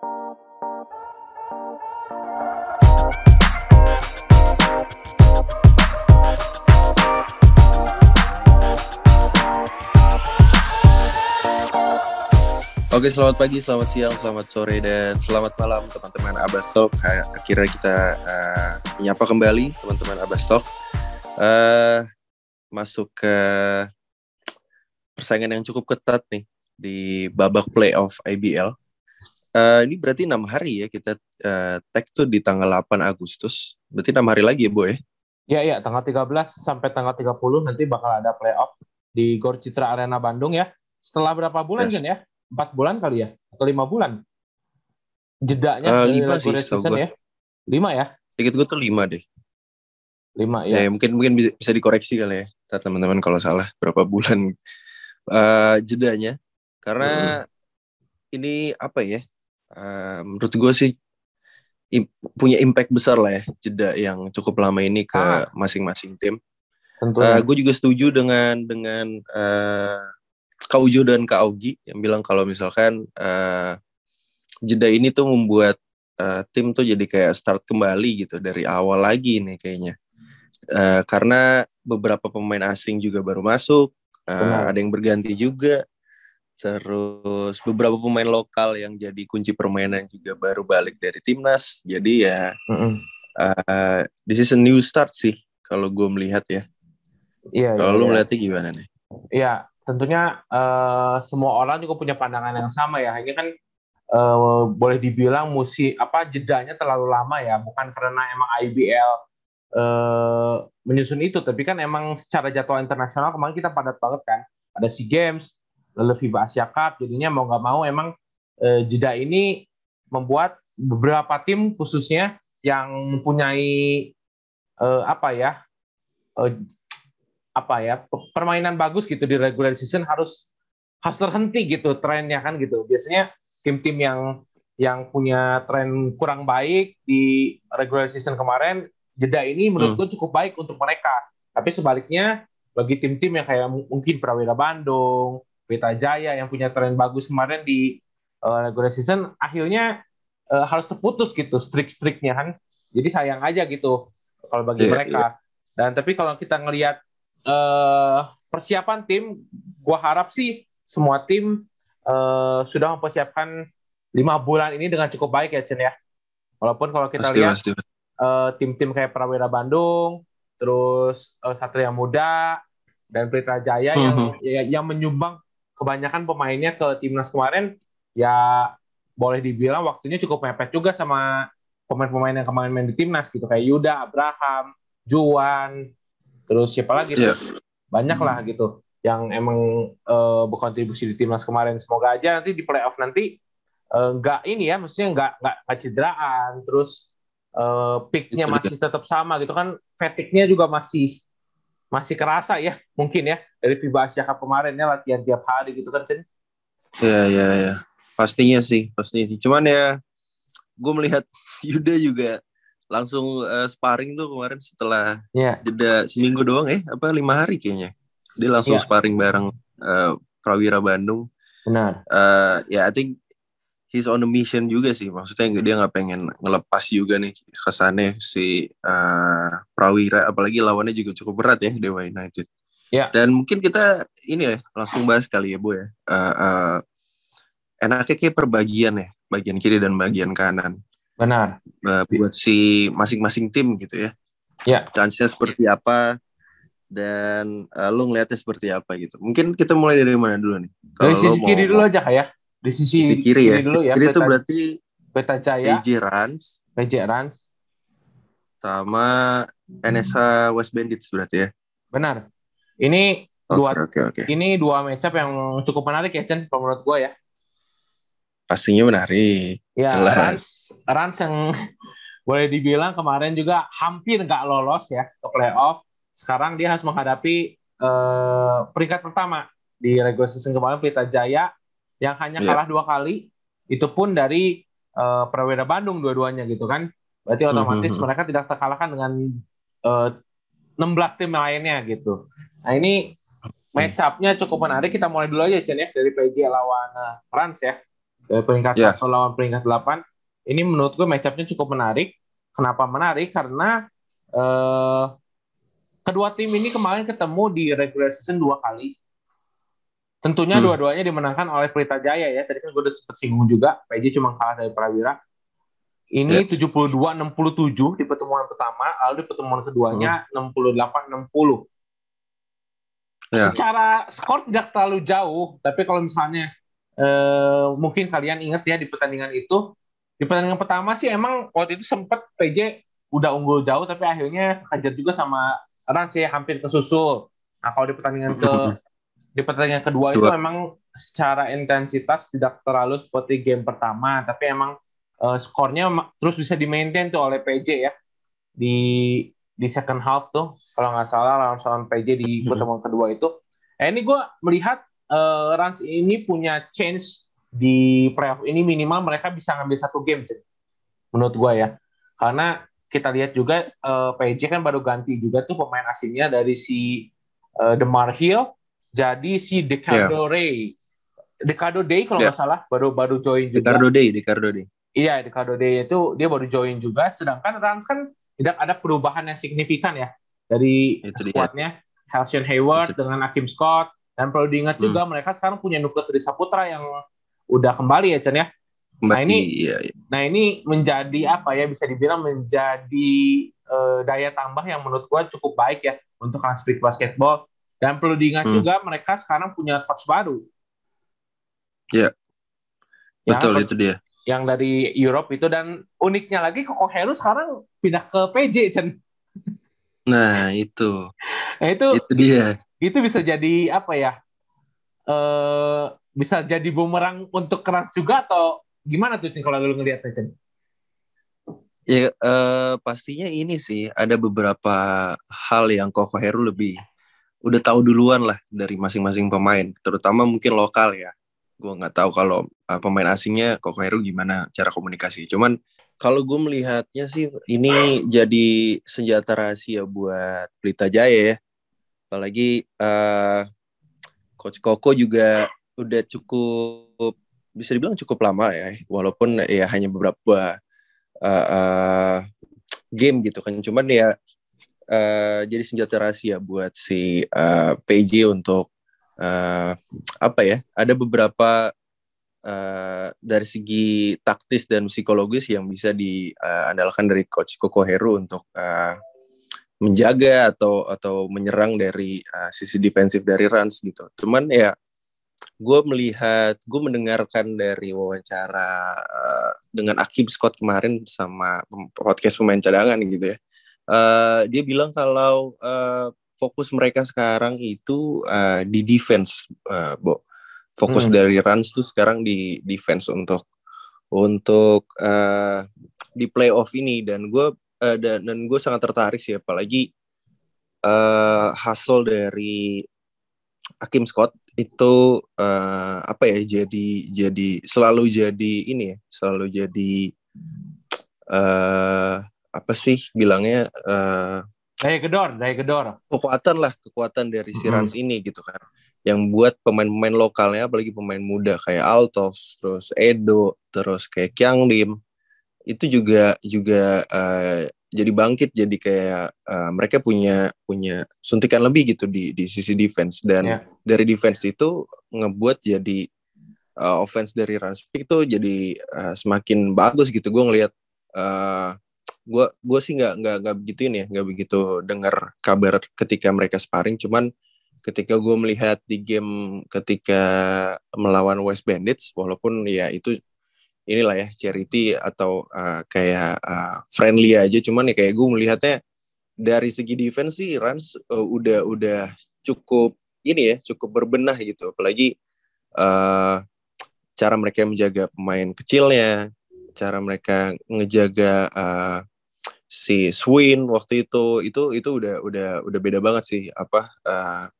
Oke, selamat pagi, selamat siang, selamat sore, dan selamat malam teman-teman Abastok. Akhirnya kita uh, menyapa kembali teman-teman Abastok. Uh, masuk ke persaingan yang cukup ketat nih di babak playoff IBL. Uh, ini berarti enam hari ya kita uh, tag tuh di tanggal 8 Agustus. Berarti enam hari lagi ya, Boy? Ya, ya, tanggal 13 sampai tanggal 30 nanti bakal ada playoff di Gor Citra Arena Bandung ya. Setelah berapa bulan yes. kan ya? empat bulan kali ya atau lima bulan jedanya uh, lima sih season ya lima ya sedikit gue tuh lima deh lima ya, ya mungkin mungkin bisa, bisa dikoreksi kali ya teman-teman kalau salah berapa bulan uh, jedanya karena hmm. Ini apa ya uh, menurut gue sih im punya impact besar lah ya jeda yang cukup lama ini ke ah. masing-masing tim. Uh, gue juga setuju dengan dengan uh, Kak Ujo dan Kak Augie yang bilang kalau misalkan uh, jeda ini tuh membuat uh, tim tuh jadi kayak start kembali gitu dari awal lagi nih kayaknya. Uh, karena beberapa pemain asing juga baru masuk, uh, ada yang berganti juga. Terus beberapa pemain lokal yang jadi kunci permainan juga baru balik dari timnas. Jadi ya, mm -hmm. uh, this is a new start sih kalau gue melihat ya. Iya. Kalau iya, lu iya. melihatnya gimana nih? Iya, tentunya uh, semua orang juga punya pandangan yang sama ya. Hanya kan uh, boleh dibilang musim apa jedanya terlalu lama ya, bukan karena emang IBL uh, menyusun itu, tapi kan emang secara jadwal internasional kemarin kita padat banget kan. Ada SEA Games, FIBA Asia Cup, jadinya mau nggak mau emang uh, jeda ini membuat beberapa tim khususnya yang mempunyai uh, apa ya uh, apa ya permainan bagus gitu di regular season harus harus terhenti gitu trennya kan gitu biasanya tim-tim yang yang punya tren kurang baik di regular season kemarin jeda ini menurut hmm. cukup baik untuk mereka tapi sebaliknya bagi tim-tim yang kayak mungkin Prawira Bandung, Pelita Jaya yang punya tren bagus kemarin di uh, regular season akhirnya uh, harus terputus gitu strik-striknya kan jadi sayang aja gitu kalau bagi yeah, mereka yeah. dan tapi kalau kita ngelihat uh, persiapan tim, gue harap sih semua tim uh, sudah mempersiapkan lima bulan ini dengan cukup baik ya Chen ya. Walaupun kalau kita pasti, lihat tim Uh, tim-tim kayak Prawira Bandung, terus uh, Satria Muda dan Pelita Jaya yang uh-huh. ya, yang menyumbang kebanyakan pemainnya ke timnas kemarin, ya boleh dibilang waktunya cukup mepet juga sama pemain-pemain yang kemarin main di timnas gitu. Kayak Yuda, Abraham, Juan, terus siapa lagi? Yeah. banyak lah gitu yang emang uh, berkontribusi di timnas kemarin. Semoga aja nanti di playoff nanti uh, nggak ini ya maksudnya nggak nggak cederaan terus uh, picknya masih tetap sama gitu kan fatigue-nya juga masih masih kerasa ya mungkin ya dari FIBA Asia Cup kemarin ya latihan tiap hari gitu kan Chen ya ya ya pastinya sih pastinya cuman ya gue melihat Yuda juga langsung uh, sparring tuh kemarin setelah yeah. jeda seminggu doang ya apa lima hari kayaknya. Dia langsung yeah. sparring bareng uh, Prawira Bandung. Benar. Uh, ya yeah, I think he's on a mission juga sih maksudnya dia nggak pengen ngelepas juga nih kesannya si uh, Prawira apalagi lawannya juga cukup berat ya Dewa United yeah. dan mungkin kita ini ya langsung bahas kali ya bu ya uh, uh, enaknya kayak perbagian ya bagian kiri dan bagian kanan Benar. Uh, buat si masing-masing tim gitu ya. Ya. Chance-nya seperti apa dan uh, lu ngeliatnya seperti apa gitu. Mungkin kita mulai dari mana dulu nih? Dari sisi kiri dulu aja ya. Di sisi, sisi kiri, ya. dulu ya. Kiri itu berarti Peta Jaya, PJ Rans, PJ Rans, sama NSA West Bandits berarti ya. Benar. Ini okay, dua okay, okay. ini dua matchup yang cukup menarik ya Chen menurut gue ya. Pastinya menarik. Ya, Rans, Rans yang boleh dibilang kemarin juga hampir nggak lolos ya ke playoff. Sekarang dia harus menghadapi uh, peringkat pertama di regular season kemarin Pelita Jaya yang hanya iya. kalah yeah. dua kali. Itu pun dari uh, Prawira Bandung dua-duanya gitu kan. Berarti hmm, otomatis mm -hmm. mereka tidak terkalahkan dengan uh, eh, 16 tim lainnya gitu. Nah ini match up-nya cukup menarik. Kita mulai dulu aja Chen ya dari PJ lawan uh, Rans ya. dari peringkat yeah. satu lawan peringkat delapan. Ini menurut gue matchupnya cukup menarik. Kenapa menarik? Karena uh, kedua tim ini kemarin ketemu di regular season dua kali. Tentunya hmm. dua-duanya dimenangkan oleh Pelita Jaya ya. Tadi kan gue udah sempat singgung juga. PJ cuma kalah dari Prawira. Ini yes. 72-67 di pertemuan pertama, lalu di pertemuan keduanya hmm. 68-60. Yeah. Secara skor tidak terlalu jauh, tapi kalau misalnya eh, mungkin kalian ingat ya di pertandingan itu, di pertandingan pertama sih emang waktu itu sempat PJ udah unggul jauh, tapi akhirnya kejar juga sama Rans ya hampir kesusul. Nah kalau di pertandingan ke di pertandingan kedua Dua. itu memang secara intensitas tidak terlalu seperti game pertama, tapi emang uh, skornya terus bisa di maintain tuh oleh PJ ya di di second half tuh kalau nggak salah lawan lawan PJ di hmm. pertemuan kedua itu. Eh, ini gue melihat uh, Rans ini punya chance di playoff ini minimal mereka bisa ngambil satu game sih. menurut gue ya karena kita lihat juga uh, eh, PJ kan baru ganti juga tuh pemain asingnya dari si uh, Demar Hill jadi si Decado yeah. Ray Decado Day kalau nggak yeah. salah baru baru join juga Decado Day Decado Day Iya, di Day itu dia baru join juga. Sedangkan Rans kan tidak ada perubahan yang signifikan ya dari squadnya. Halcyon Hayward itu. dengan Akim Scott. Dan perlu diingat hmm. juga mereka sekarang punya Nukut Saputra yang udah kembali ya Chen ya. Kembali, nah ini, iya, iya. nah ini menjadi apa ya bisa dibilang menjadi uh, daya tambah yang menurut gua cukup baik ya untuk Speak Basketball. Dan perlu diingat hmm. juga mereka sekarang punya coach baru. Iya. Betul itu dia yang dari Europe itu dan uniknya lagi Koko Heru sekarang pindah ke PJ Chen. Nah itu. nah itu. Itu dia. Itu bisa jadi apa ya? Eh bisa jadi bumerang untuk keras juga atau gimana tuh Chen kalau lu ngeliatnya Chen? Ya uh, pastinya ini sih ada beberapa hal yang Koko Heru lebih udah tahu duluan lah dari masing-masing pemain, terutama mungkin lokal ya gue nggak tahu kalau uh, pemain asingnya Koko Heru gimana cara komunikasi. Cuman kalau gue melihatnya sih ini jadi senjata rahasia buat Pelita Jaya ya. Apalagi uh, Coach Koko juga udah cukup bisa dibilang cukup lama ya, walaupun ya hanya beberapa uh, uh, game gitu kan. Cuman ya uh, jadi senjata rahasia buat si uh, PJ untuk uh, apa ya ada beberapa uh, dari segi taktis dan psikologis yang bisa diandalkan dari coach Koko Heru untuk uh, menjaga atau atau menyerang dari uh, sisi defensif dari Rans gitu. Cuman ya gue melihat, gue mendengarkan dari wawancara uh, dengan Akib Scott kemarin sama podcast pemain cadangan gitu ya. Uh, dia bilang kalau uh, fokus mereka sekarang itu uh, di defense, uh, Bo. Fokus hmm. dari Rans tuh sekarang di defense untuk untuk uh, di playoff ini dan gue uh, dan, dan gue sangat tertarik sih apalagi uh, hasil dari Hakim Scott itu uh, apa ya jadi jadi selalu jadi ini ya selalu jadi uh, apa sih bilangnya uh, Daya gedor, daya gedor. Kekuatan lah, kekuatan dari si Rans hmm. ini gitu kan. Yang buat pemain-pemain lokalnya, apalagi pemain muda kayak Altos, terus Edo, terus kayak Kyang Lim, itu juga juga uh, jadi bangkit, jadi kayak uh, mereka punya punya suntikan lebih gitu di di sisi defense dan yeah. dari defense itu ngebuat jadi uh, offense dari Rans itu jadi uh, semakin bagus gitu. Gue ngelihat uh, gue gue sih nggak nggak nggak begitu ini ya nggak begitu dengar kabar ketika mereka sparring. Cuman ketika gue melihat di game ketika melawan West Bandits walaupun ya itu inilah ya charity atau uh, kayak uh, friendly aja. Cuman ya kayak gue melihatnya dari segi defense sih Rans uh, udah udah cukup ini ya cukup berbenah gitu. Apalagi uh, cara mereka menjaga pemain kecilnya cara mereka ngejaga uh, si Swin waktu itu itu itu udah udah udah beda banget sih apa uh,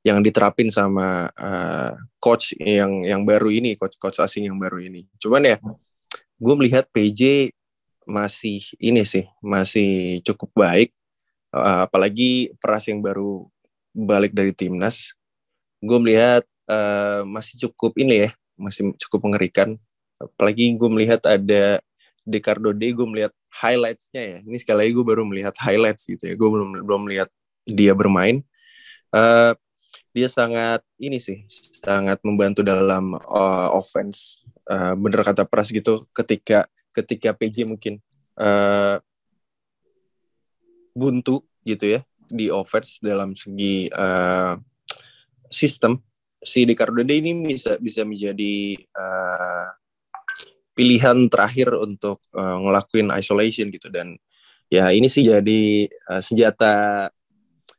yang diterapin sama uh, coach yang yang baru ini coach coach asing yang baru ini. Cuman ya gue melihat PJ masih ini sih masih cukup baik uh, apalagi peras yang baru balik dari timnas. Gue melihat uh, masih cukup ini ya masih cukup mengerikan. Apalagi gue melihat ada Decardo D gue melihat highlightsnya ya. Ini sekali lagi gue baru melihat highlights gitu ya. Gue belum belum melihat dia bermain. Uh, dia sangat ini sih sangat membantu dalam uh, offense. Uh, bener kata Pras gitu ketika ketika PJ mungkin uh, buntu gitu ya di offense dalam segi uh, sistem si Ricardo D ini bisa bisa menjadi uh, pilihan terakhir untuk uh, ngelakuin isolation gitu dan ya ini sih jadi uh, senjata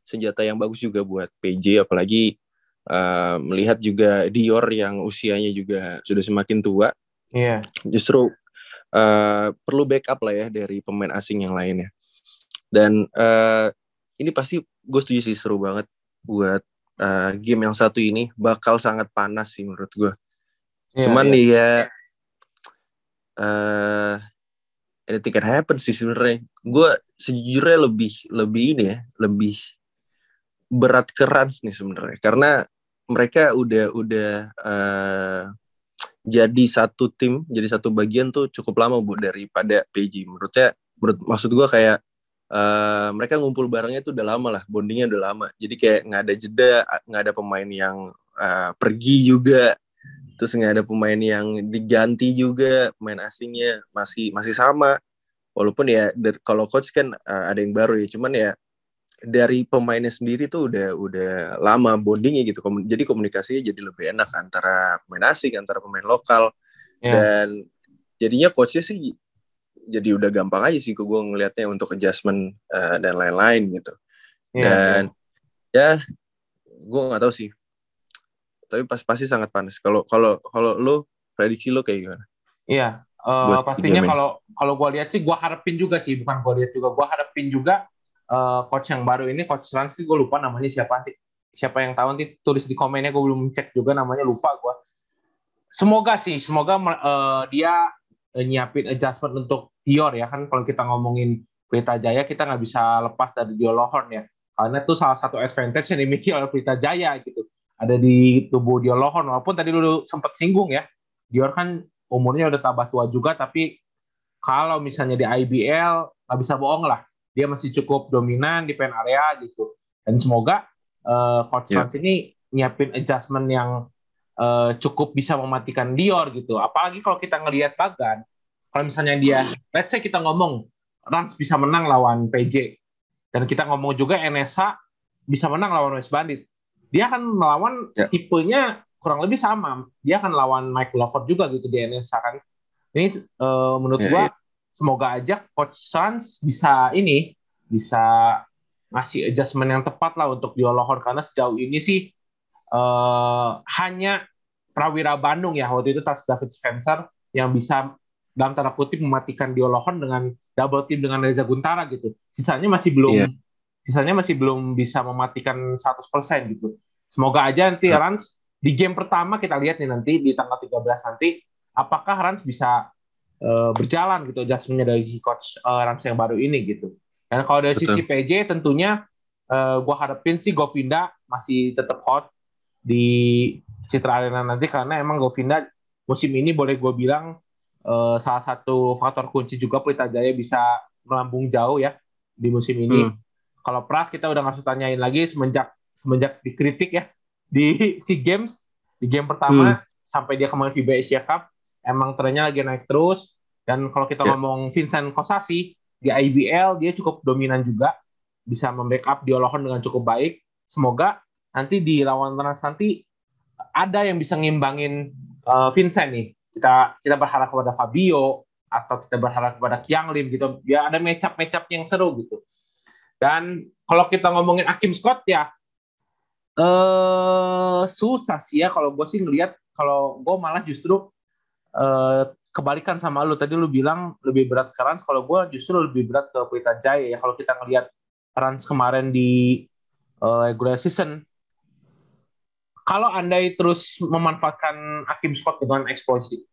senjata yang bagus juga buat PJ apalagi uh, melihat juga Dior yang usianya juga sudah semakin tua. Iya. Yeah. Justru uh, perlu backup lah ya dari pemain asing yang lainnya. Dan uh, ini pasti gue setuju sih seru banget buat uh, game yang satu ini bakal sangat panas sih menurut gue. Yeah, Cuman yeah. ya uh, anything can happen sih sebenarnya. Gue sejujurnya lebih lebih ini ya, lebih berat keras nih sebenarnya karena mereka udah udah uh, jadi satu tim, jadi satu bagian tuh cukup lama bu daripada PG. Menurutnya, menurut maksud gue kayak uh, mereka ngumpul barengnya tuh udah lama lah, bondingnya udah lama. Jadi kayak nggak ada jeda, nggak ada pemain yang uh, pergi juga, terus nggak ada pemain yang diganti juga, pemain asingnya masih masih sama. Walaupun ya kalau coach kan uh, ada yang baru ya, cuman ya dari pemainnya sendiri tuh udah udah lama bondingnya gitu. Jadi komunikasinya jadi lebih enak antara pemain asing, antara pemain lokal. Yeah. Dan jadinya coachnya sih jadi udah gampang aja sih gue ngelihatnya untuk adjustment uh, dan lain-lain gitu. Yeah, dan yeah. ya gue nggak tahu sih. Tapi pas pasti sangat panas. Kalau kalau kalau lo prediksi lo kayak gimana? Iya, uh, pastinya kalau kalau gue lihat sih gue harapin juga sih, bukan gue lihat juga, gue harapin juga uh, coach yang baru ini coach Rans gue lupa namanya siapa nanti siapa yang tahu nanti tulis di komennya gue belum cek juga namanya lupa gue semoga sih semoga uh, dia uh, nyiapin adjustment untuk Dior ya kan? Kalau kita ngomongin Pelita Jaya kita nggak bisa lepas dari Dior Lohorn ya. Karena itu salah satu advantage yang dimiliki oleh Pelita Jaya gitu ada di tubuh Dior Lohorn walaupun tadi dulu sempat singgung ya. Dior kan umurnya udah tambah tua juga tapi kalau misalnya di IBL nggak bisa bohong lah. Dia masih cukup dominan di pen area gitu. Dan semoga uh, coach yeah. ini nyiapin adjustment yang uh, cukup bisa mematikan Dior gitu. Apalagi kalau kita ngelihat Bagan kalau misalnya dia let's say kita ngomong Rans bisa menang lawan PJ dan kita ngomong juga NSA bisa menang lawan West Bandit dia akan melawan yeah. tipenya kurang lebih sama dia akan lawan Mike Lover juga gitu di NSA kan ini uh, menurut yeah, gua yeah. semoga aja coach Sans bisa ini bisa ngasih adjustment yang tepat lah untuk Lohor karena sejauh ini sih uh, hanya Prawira Bandung ya waktu itu tas David Spencer yang bisa dalam tanda kutip mematikan Lohor dengan double team dengan Reza Guntara gitu. Sisanya masih belum yeah. Sisanya masih belum bisa mematikan 100% gitu. Semoga aja nanti yeah. Rans di game pertama kita lihat nih nanti di tanggal 13 nanti apakah Rans bisa uh, berjalan gitu adjustmentnya dari si coach uh, Rans yang baru ini gitu. Dan kalau dari Betul. sisi PJ tentunya uh, gue harapin sih Govinda masih tetap hot di Citra Arena nanti karena emang Govinda musim ini boleh gue bilang uh, salah satu faktor kunci juga Pelita Jaya bisa melambung jauh ya di musim ini. Hmm. Kalau Pras kita udah nggak usah tanyain lagi semenjak semenjak dikritik ya di SEA Games di game pertama hmm. sampai dia kemarin FIBA Asia Cup emang trennya lagi naik terus dan kalau kita yeah. ngomong Vincent Kosasi di IBL dia cukup dominan juga bisa membackup Diolohon dengan cukup baik. Semoga nanti di lawan Trans nanti ada yang bisa ngimbangin uh, Vincent nih. Kita kita berharap kepada Fabio atau kita berharap kepada Kiang Lim gitu. Dia ada matchup-matchup yang seru gitu. Dan kalau kita ngomongin Akim Scott ya eh susah sih ya kalau gue sih ngelihat kalau gue malah justru eh, kebalikan sama lu tadi lu bilang lebih berat ke Rans kalau gue justru lebih berat ke Pelita Jaya ya kalau kita ngelihat Rans kemarin di uh, regular season kalau andai terus memanfaatkan Akim Scott dengan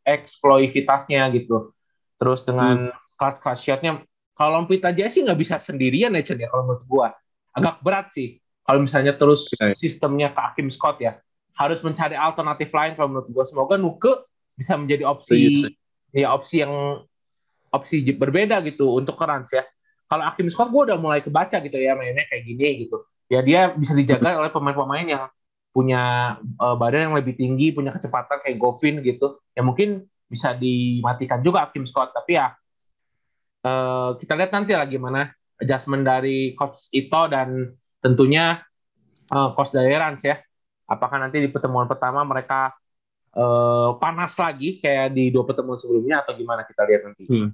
eksploivitasnya gitu, terus dengan hmm. kelas-kelas shotnya, kalau Pelita Jaya sih nggak bisa sendirian ya Chen ya kalau menurut gua agak berat sih kalau misalnya terus okay. sistemnya ke Akim Scott ya harus mencari alternatif lain kalau menurut gua semoga Nuke bisa menjadi opsi ya opsi yang opsi berbeda gitu untuk Rans ya. Kalau Hakim Scott gue udah mulai kebaca gitu ya mainnya kayak gini gitu. Ya dia bisa dijaga oleh pemain-pemain yang punya uh, badan yang lebih tinggi, punya kecepatan kayak Govin gitu. Ya mungkin bisa dimatikan juga Hakim Scott. Tapi ya uh, kita lihat nanti lah gimana adjustment dari coach Ito dan tentunya uh, coach dari Rans ya. Apakah nanti di pertemuan pertama mereka uh, panas lagi kayak di dua pertemuan sebelumnya atau gimana kita lihat nanti. Hmm.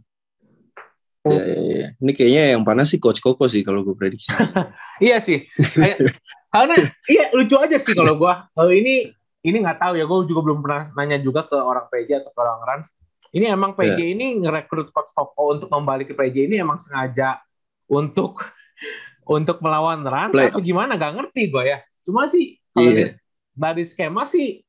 Ya, ya, ya. Ini kayaknya yang panas sih Coach Koko sih kalau gue prediksi. iya sih. Karena iya lucu aja sih kalau gue. Kalau ini ini nggak tahu ya. Gue juga belum pernah nanya juga ke orang PJ atau ke orang Rans. Ini emang PJ yeah. ini ngerekrut Coach Koko untuk kembali ke PJ ini emang sengaja untuk untuk melawan Rans Play. atau gimana? Gak ngerti gue ya. Cuma sih kalau yeah. dari skema sih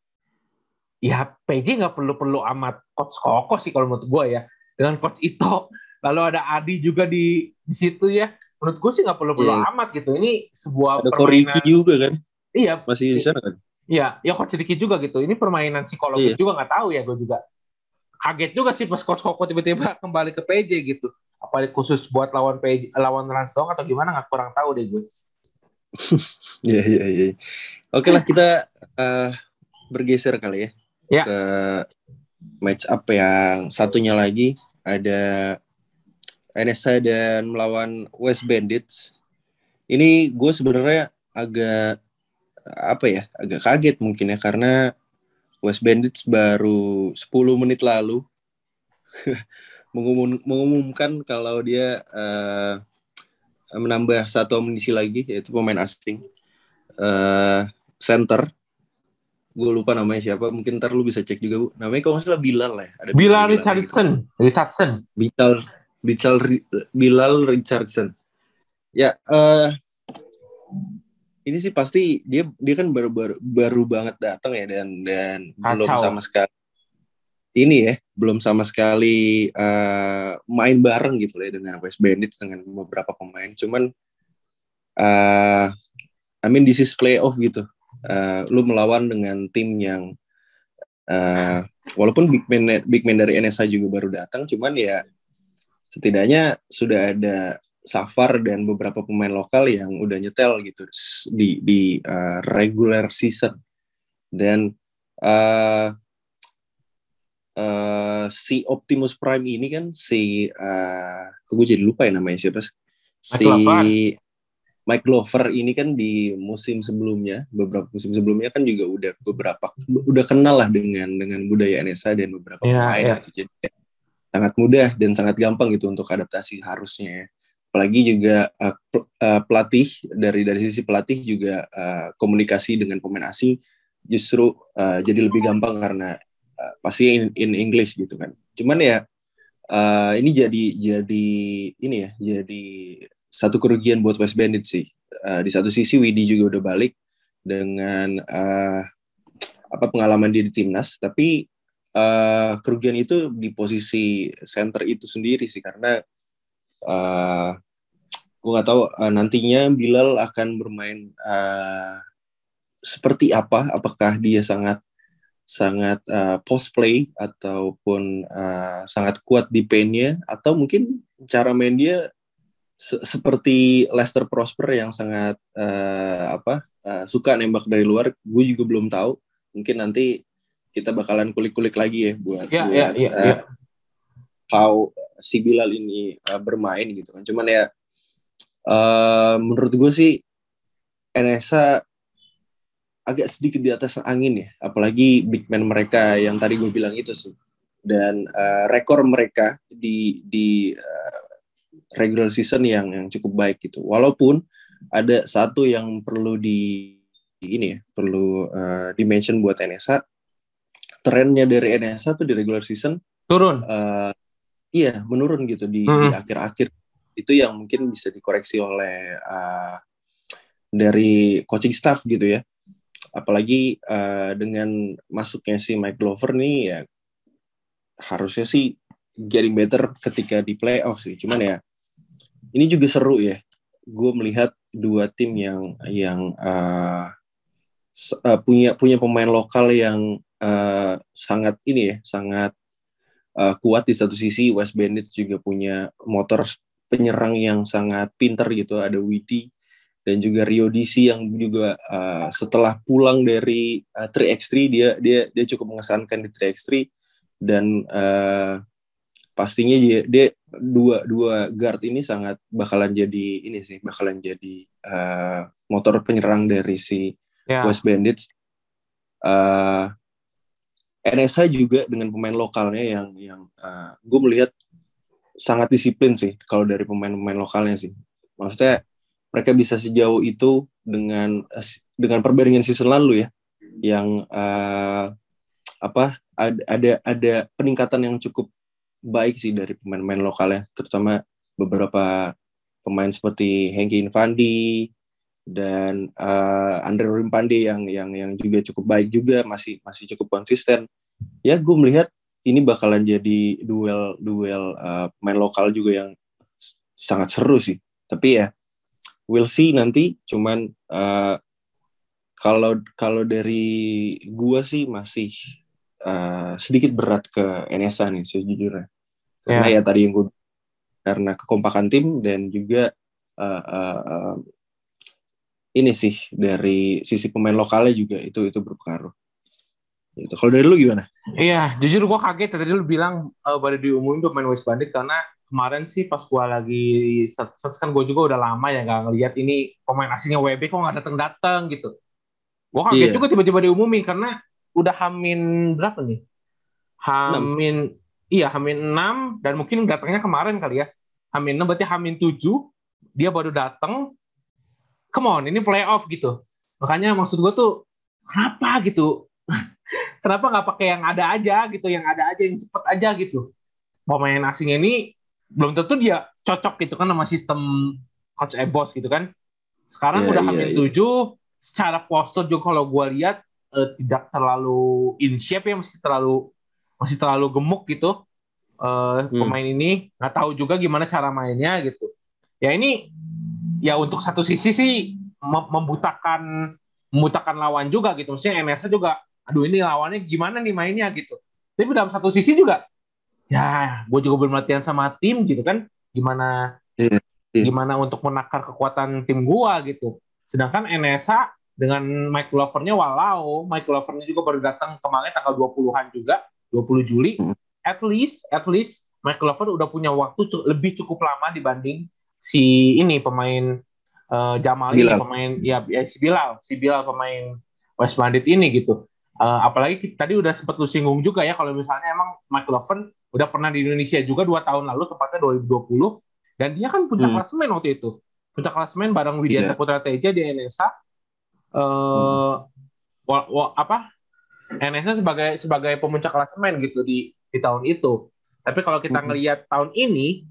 ya PJ nggak perlu-perlu amat coach Koko sih kalau menurut gue ya dengan coach Ito lalu ada Adi juga di di situ ya menurut gue sih nggak perlu-perlu yeah. amat gitu ini sebuah ada permainan juga kan iya masih di sana kan iya ya coach Ricky juga gitu ini permainan psikologis yeah. juga nggak tahu ya gue juga kaget juga sih pas coach Koko tiba-tiba kembali ke PJ gitu apa khusus buat lawan PJ lawan Ransong atau gimana nggak kurang tahu deh gue Iya iya iya. Oke lah kita uh, bergeser kali ya ya. ke match up yang satunya lagi ada NSA dan melawan West Bandits. Ini gue sebenarnya agak apa ya, agak kaget mungkin ya karena West Bandits baru 10 menit lalu. Mengumum, mengumumkan kalau dia uh, menambah satu amunisi lagi yaitu pemain asing uh, center. Gue lupa namanya siapa mungkin ntar lu bisa cek juga bu. Namanya kalau nggak salah Bilal ya ada Bilal, Bilal Richardson gitu. Richardson Bilal Bilal Bilal Richardson. Ya uh, ini sih pasti dia dia kan baru baru, baru banget datang ya dan dan Kacau. belum sama sekali ini ya belum sama sekali uh, main bareng gitu ya dengan West Bandits dengan beberapa pemain cuman uh, I mean this is playoff gitu uh, lu melawan dengan tim yang uh, walaupun big man big man dari NSA juga baru datang cuman ya setidaknya sudah ada Safar dan beberapa pemain lokal yang udah nyetel gitu di di uh, regular season dan uh, uh, si Optimus Prime ini kan si uh, gue jadi lupa ya namanya siapa si Mike Glover ini kan di musim sebelumnya, beberapa musim sebelumnya kan juga udah beberapa udah kenal lah dengan dengan budaya NSA dan beberapa yeah, pemain yeah. gitu. Jadi ya, sangat mudah dan sangat gampang gitu untuk adaptasi harusnya. Apalagi juga uh, pelatih dari dari sisi pelatih juga uh, komunikasi dengan pemain asing justru uh, jadi lebih gampang karena uh, pasti in, in English gitu kan. Cuman ya uh, ini jadi jadi ini ya jadi satu kerugian buat West Bandit sih. Uh, di satu sisi Widi juga udah balik dengan uh, apa pengalaman dia di timnas, tapi uh, kerugian itu di posisi center itu sendiri sih karena uh, gue nggak tahu uh, nantinya Bilal akan bermain uh, seperti apa? Apakah dia sangat sangat uh, post play ataupun uh, sangat kuat di paintnya atau mungkin cara main dia se seperti Lester Prosper yang sangat uh, apa uh, suka nembak dari luar, gue juga belum tahu. Mungkin nanti kita bakalan kulik-kulik lagi ya buat, yeah, buat yeah, yeah, uh, yeah. how si Bilal ini uh, bermain gitu kan. Cuman ya uh, menurut gue sih NSA agak sedikit di atas angin ya, apalagi big man mereka yang tadi gue bilang itu sih. Dan uh, rekor mereka di di uh, regular season yang yang cukup baik gitu. Walaupun ada satu yang perlu di, ini ya, perlu uh, dimention buat NSA. Trennya dari NSA tuh di regular season turun. Uh, iya, menurun gitu di hmm. di akhir-akhir. Itu yang mungkin bisa dikoreksi oleh uh, dari coaching staff gitu ya. Apalagi uh, dengan masuknya si Mike Glover nih ya harusnya sih getting better ketika di playoff sih. Cuman ya ini juga seru ya. Gue melihat dua tim yang yang uh, uh, punya punya pemain lokal yang uh, sangat ini ya, sangat uh, kuat di satu sisi West Bandits juga punya motor penyerang yang sangat pinter gitu ada Widi dan juga Rio DC yang juga uh, setelah pulang dari uh, 3x3 dia dia dia cukup mengesankan di 3x3 dan uh, pastinya dia dia dua dua guard ini sangat bakalan jadi ini sih bakalan jadi uh, motor penyerang dari si yeah. West Bandits uh, NSA juga dengan pemain lokalnya yang yang uh, gue melihat sangat disiplin sih kalau dari pemain-pemain lokalnya sih. Maksudnya mereka bisa sejauh itu dengan dengan perbandingan season lalu ya, yang uh, apa ada, ada ada peningkatan yang cukup baik sih dari pemain-pemain lokalnya, terutama beberapa pemain seperti Hengki Infandi dan uh, Andre Rimpande yang yang yang juga cukup baik juga masih masih cukup konsisten ya gue melihat ini bakalan jadi duel duel uh, main lokal juga yang sangat seru sih. Tapi ya we'll see nanti. Cuman uh, kalau kalau dari gue sih masih uh, sedikit berat ke NSA nih sejujurnya. Karena yeah. ya tadi yang gue karena kekompakan tim dan juga uh, uh, uh, ini sih dari sisi pemain lokalnya juga itu itu berpengaruh Gitu. Kalau dari lu gimana? Iya, jujur gue kaget tadi lu bilang uh, baru diumumin pemain West Bandit karena kemarin sih pas gue lagi search, search kan gue juga udah lama ya nggak ngeliat ini pemain aslinya WB kok nggak datang datang gitu. Gue kaget yeah. juga tiba-tiba diumumin karena udah hamin berapa nih? Hamin 6. iya hamin 6 dan mungkin datangnya kemarin kali ya. Hamin 6 berarti hamin 7 dia baru datang. Come on, ini playoff gitu. Makanya maksud gue tuh kenapa gitu kenapa nggak pakai yang ada aja gitu yang ada aja yang cepet aja gitu. Pemain asing ini belum tentu dia cocok gitu kan sama sistem coach Ebos gitu kan. Sekarang yeah, udah yeah, hamil yeah. tujuh secara postur juga kalau gue lihat uh, tidak terlalu in shape ya masih terlalu masih terlalu gemuk gitu uh, hmm. pemain ini. Nggak tahu juga gimana cara mainnya gitu. Ya ini ya untuk satu sisi sih membutakan membutakan lawan juga gitu. Maksudnya NSA juga aduh ini lawannya gimana nih mainnya gitu. Tapi dalam satu sisi juga, ya gue juga belum latihan sama tim gitu kan, gimana yeah, yeah. gimana untuk menakar kekuatan tim gue gitu. Sedangkan NSA dengan Mike Glovernya walau Mike Glovernya juga baru datang kemarin tanggal 20-an juga, 20 Juli, mm. at least at least Mike Glover udah punya waktu cu lebih cukup lama dibanding si ini pemain uh, Jamal ini pemain ya, ya si Bilal, si Bilal pemain West Bandit ini gitu. Uh, apalagi kita, tadi udah sempat lu singgung juga ya kalau misalnya emang Mike Loven udah pernah di Indonesia juga dua tahun lalu tepatnya 2020 dan dia kan puncak hmm. klasemen waktu itu puncak klasemen bareng Widya yeah. Putra Teja di NSA uh, hmm. wa, wa, apa NSA sebagai sebagai pemuncak klasemen gitu di di tahun itu tapi kalau kita hmm. ngelihat tahun ini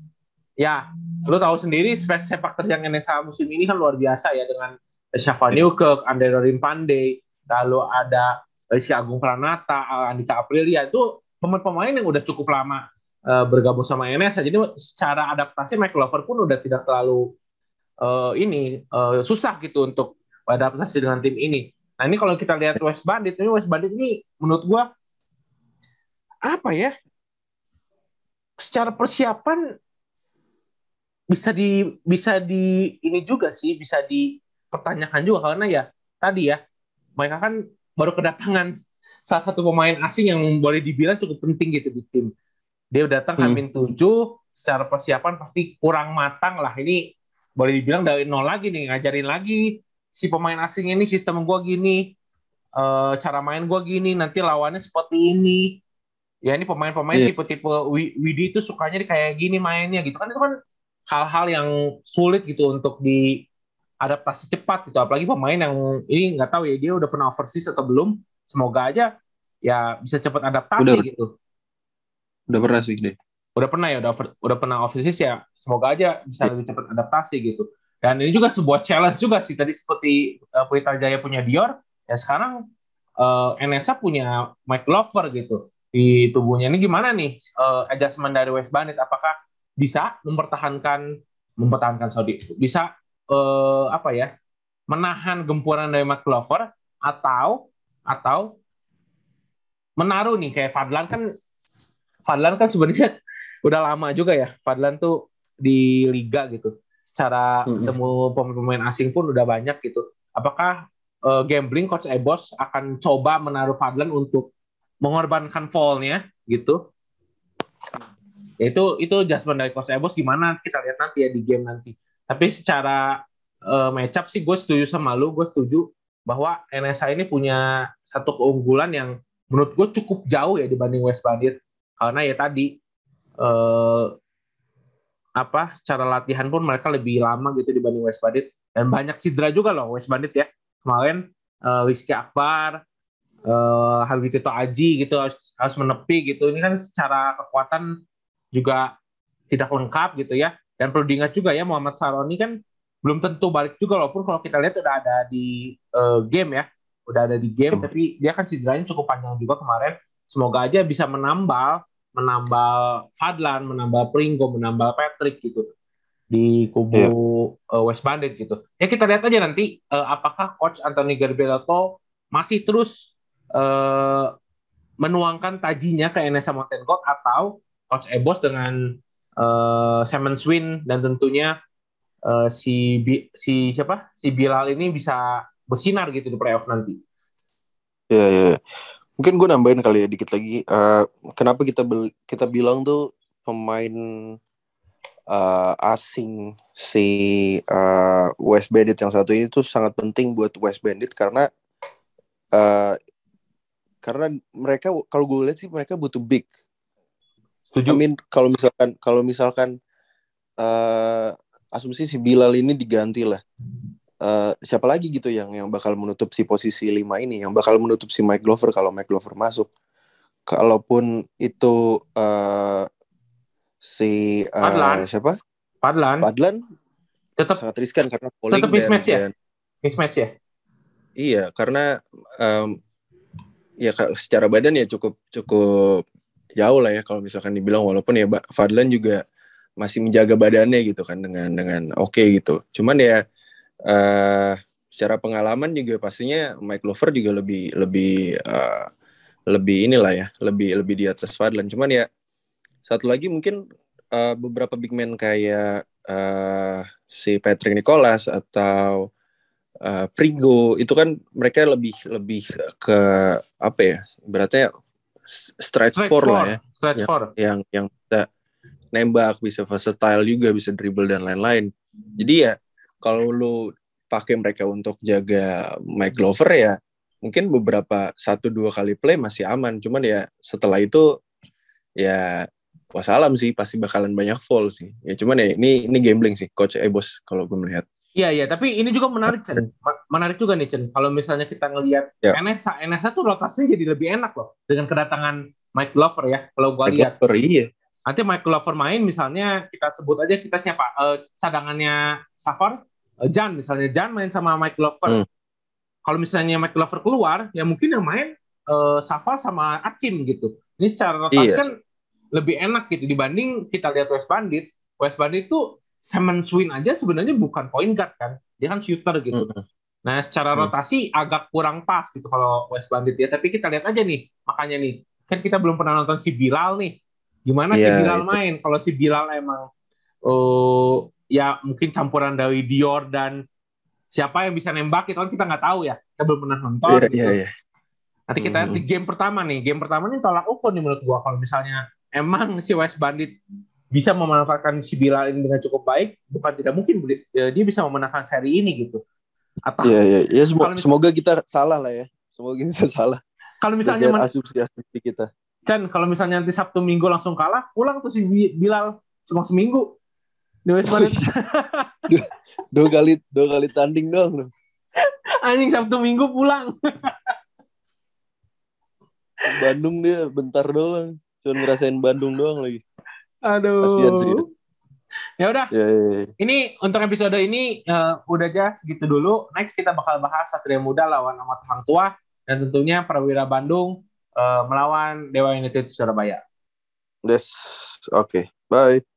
ya lu tahu sendiri sepak terjang NSA musim ini kan luar biasa ya dengan Shafa Newkirk, Andre Rimpande, lalu ada Rizky Agung Pranata, eh, Andika Aprilia itu pemain-pemain yang udah cukup lama uh, bergabung sama NS. Jadi secara adaptasi Mike Glover pun udah tidak terlalu uh, ini uh, susah gitu untuk adaptasi dengan tim ini. Nah ini kalau kita lihat West Bandit, ini West Bandit ini menurut gua apa ya? Secara persiapan bisa di bisa di ini juga sih bisa dipertanyakan juga karena ya tadi ya mereka kan baru kedatangan salah satu pemain asing yang boleh dibilang cukup penting gitu di tim. Dia datang hmm. Hamin tujuh, secara persiapan pasti kurang matang lah. Ini boleh dibilang dari nol lagi nih, ngajarin lagi si pemain asing ini sistem gue gini, uh, cara main gue gini, nanti lawannya seperti ini. Ya ini pemain-pemain yeah. tipe-tipe Widi itu sukanya kayak gini mainnya gitu kan itu kan hal-hal yang sulit gitu untuk di adaptasi cepat gitu. Apalagi pemain yang ini nggak tahu ya dia udah pernah overseas atau belum. Semoga aja ya bisa cepat adaptasi udah, gitu. Udah pernah sih deh udah pernah ya udah udah pernah overseas ya semoga aja bisa lebih cepat adaptasi gitu. Dan ini juga sebuah challenge juga sih tadi seperti uh, Pelita Jaya punya Dior ya sekarang uh, NSA punya Mike Glover gitu. Di tubuhnya ini gimana nih uh, adjustment dari West Bandit? Apakah bisa mempertahankan mempertahankan Saudi bisa apa ya menahan gempuran dari Matt Glover atau atau menaruh nih kayak Fadlan kan Fadlan kan sebenarnya udah lama juga ya. Fadlan tuh di liga gitu. Secara hmm. ketemu pemain-pemain asing pun udah banyak gitu. Apakah uh, gambling coach Ebos akan coba menaruh Fadlan untuk mengorbankan fallnya gitu? Ya itu itu adjustment dari coach Ebos gimana kita lihat nanti ya di game nanti. Tapi secara uh, matchup sih gue setuju sama lu, gue setuju bahwa NSA ini punya satu keunggulan yang menurut gue cukup jauh ya dibanding West Bandit. Karena ya tadi uh, apa secara latihan pun mereka lebih lama gitu dibanding West Bandit. Dan banyak cedera juga loh West Bandit ya. Kemarin uh, Rizky Akbar uh, Tito Aji gitu harus, harus menepi gitu. Ini kan secara kekuatan juga tidak lengkap gitu ya dan perlu diingat juga ya Muhammad Saroni kan belum tentu balik juga walaupun kalau kita lihat udah ada di uh, game ya udah ada di game hmm. tapi dia kan cederanya cukup panjang juga kemarin semoga aja bisa menambal menambal Fadlan menambal Pringgo menambal Patrick gitu di kubu yeah. Iya. uh, West Bandit gitu ya kita lihat aja nanti uh, apakah coach Anthony Garbelato masih terus uh, menuangkan tajinya ke NSA Mountain Gold atau coach Ebos dengan uh, Simon Swin dan tentunya uh, si si siapa si Bilal ini bisa bersinar gitu di playoff nanti. Ya ya. Mungkin gue nambahin kali ya dikit lagi. Uh, kenapa kita kita bilang tuh pemain uh, asing si uh, West Bandit yang satu ini tuh sangat penting buat West Bandit karena uh, karena mereka kalau gue lihat sih mereka butuh big. Setuju. Mean kalau misalkan kalau misalkan uh, asumsi si Bilal ini diganti lah. Uh, siapa lagi gitu yang yang bakal menutup si posisi lima ini, yang bakal menutup si Mike Glover kalau Mike Glover masuk. Kalaupun itu uh, si uh, Padlan. siapa? Padlan. Padlan tetap sangat riskan karena polling tetap mismatch ya. Mismatch ya. Iya, karena um, ya secara badan ya cukup cukup jauh lah ya kalau misalkan dibilang walaupun ya Fadlan juga masih menjaga badannya gitu kan dengan dengan oke okay gitu. Cuman ya uh, secara pengalaman juga pastinya Mike Glover juga lebih lebih uh, lebih inilah ya, lebih lebih di atas Fadlan. Cuman ya satu lagi mungkin uh, beberapa big man kayak uh, si Patrick Nicholas atau uh, Prigo itu kan mereka lebih lebih ke apa ya? Beratnya stretch, stretch four, lah ya. Stretch yang, yang yang nembak, bisa versatile juga, bisa dribble dan lain-lain. Jadi ya kalau lu pakai mereka untuk jaga Mike Glover ya mungkin beberapa satu dua kali play masih aman. Cuman ya setelah itu ya wassalam sih pasti bakalan banyak fall sih. Ya cuman ya ini ini gambling sih coach Ebos kalau gue melihat. Iya iya, tapi ini juga menarik Chen. Menarik juga nih Chen. Kalau misalnya kita ngelihat ya. NSA, NSA tuh rotasinya jadi lebih enak loh dengan kedatangan Mike Glover ya. Kalau gue lihat. Glover iya nanti Michael Lover main misalnya kita sebut aja kita siapa uh, cadangannya Safar uh, Jan misalnya Jan main sama Michael Lover hmm. kalau misalnya Michael Lover keluar ya mungkin yang main uh, Safar sama Acim gitu ini secara rotasi iya. kan lebih enak gitu dibanding kita lihat West Bandit West Bandit itu Simon Swin aja sebenarnya bukan point guard kan dia kan shooter gitu hmm. nah secara hmm. rotasi agak kurang pas gitu kalau West Bandit ya tapi kita lihat aja nih makanya nih kan kita belum pernah nonton si Bilal nih Gimana yeah, si Bilal itu. main? Kalau si Bilal emang uh, ya mungkin campuran dari Dior dan siapa yang bisa nembak itu kan kita nggak tahu ya. Kita belum pernah nonton. Yeah, gitu. yeah, yeah. Nanti kita mm. di game pertama nih. Game pertama nih tolak ukur nih menurut gua kalau misalnya emang si West Bandit bisa memanfaatkan si Bilal ini dengan cukup baik, bukan tidak mungkin ya, dia bisa memenangkan seri ini gitu. Atau Iya, iya, ya, semoga, semoga kita salah lah ya. Semoga kita salah. Kalau misalnya asumsi-asumsi kita. Chan kalau misalnya nanti Sabtu Minggu langsung kalah pulang tuh si Bilal. Cuma seminggu. West Bandit dua, dua kali dua kali tanding dong anjing Sabtu Minggu pulang. Bandung dia bentar doang. Cuma ngerasain Bandung doang lagi aduh kasian sih ya udah ya, ya, ya. ini untuk episode ini uh, udah aja segitu dulu next kita bakal bahas Satria Muda lawan amat Hang Tua dan tentunya Prawira Bandung uh, melawan Dewa United Surabaya. Yes, oke. Okay. Bye.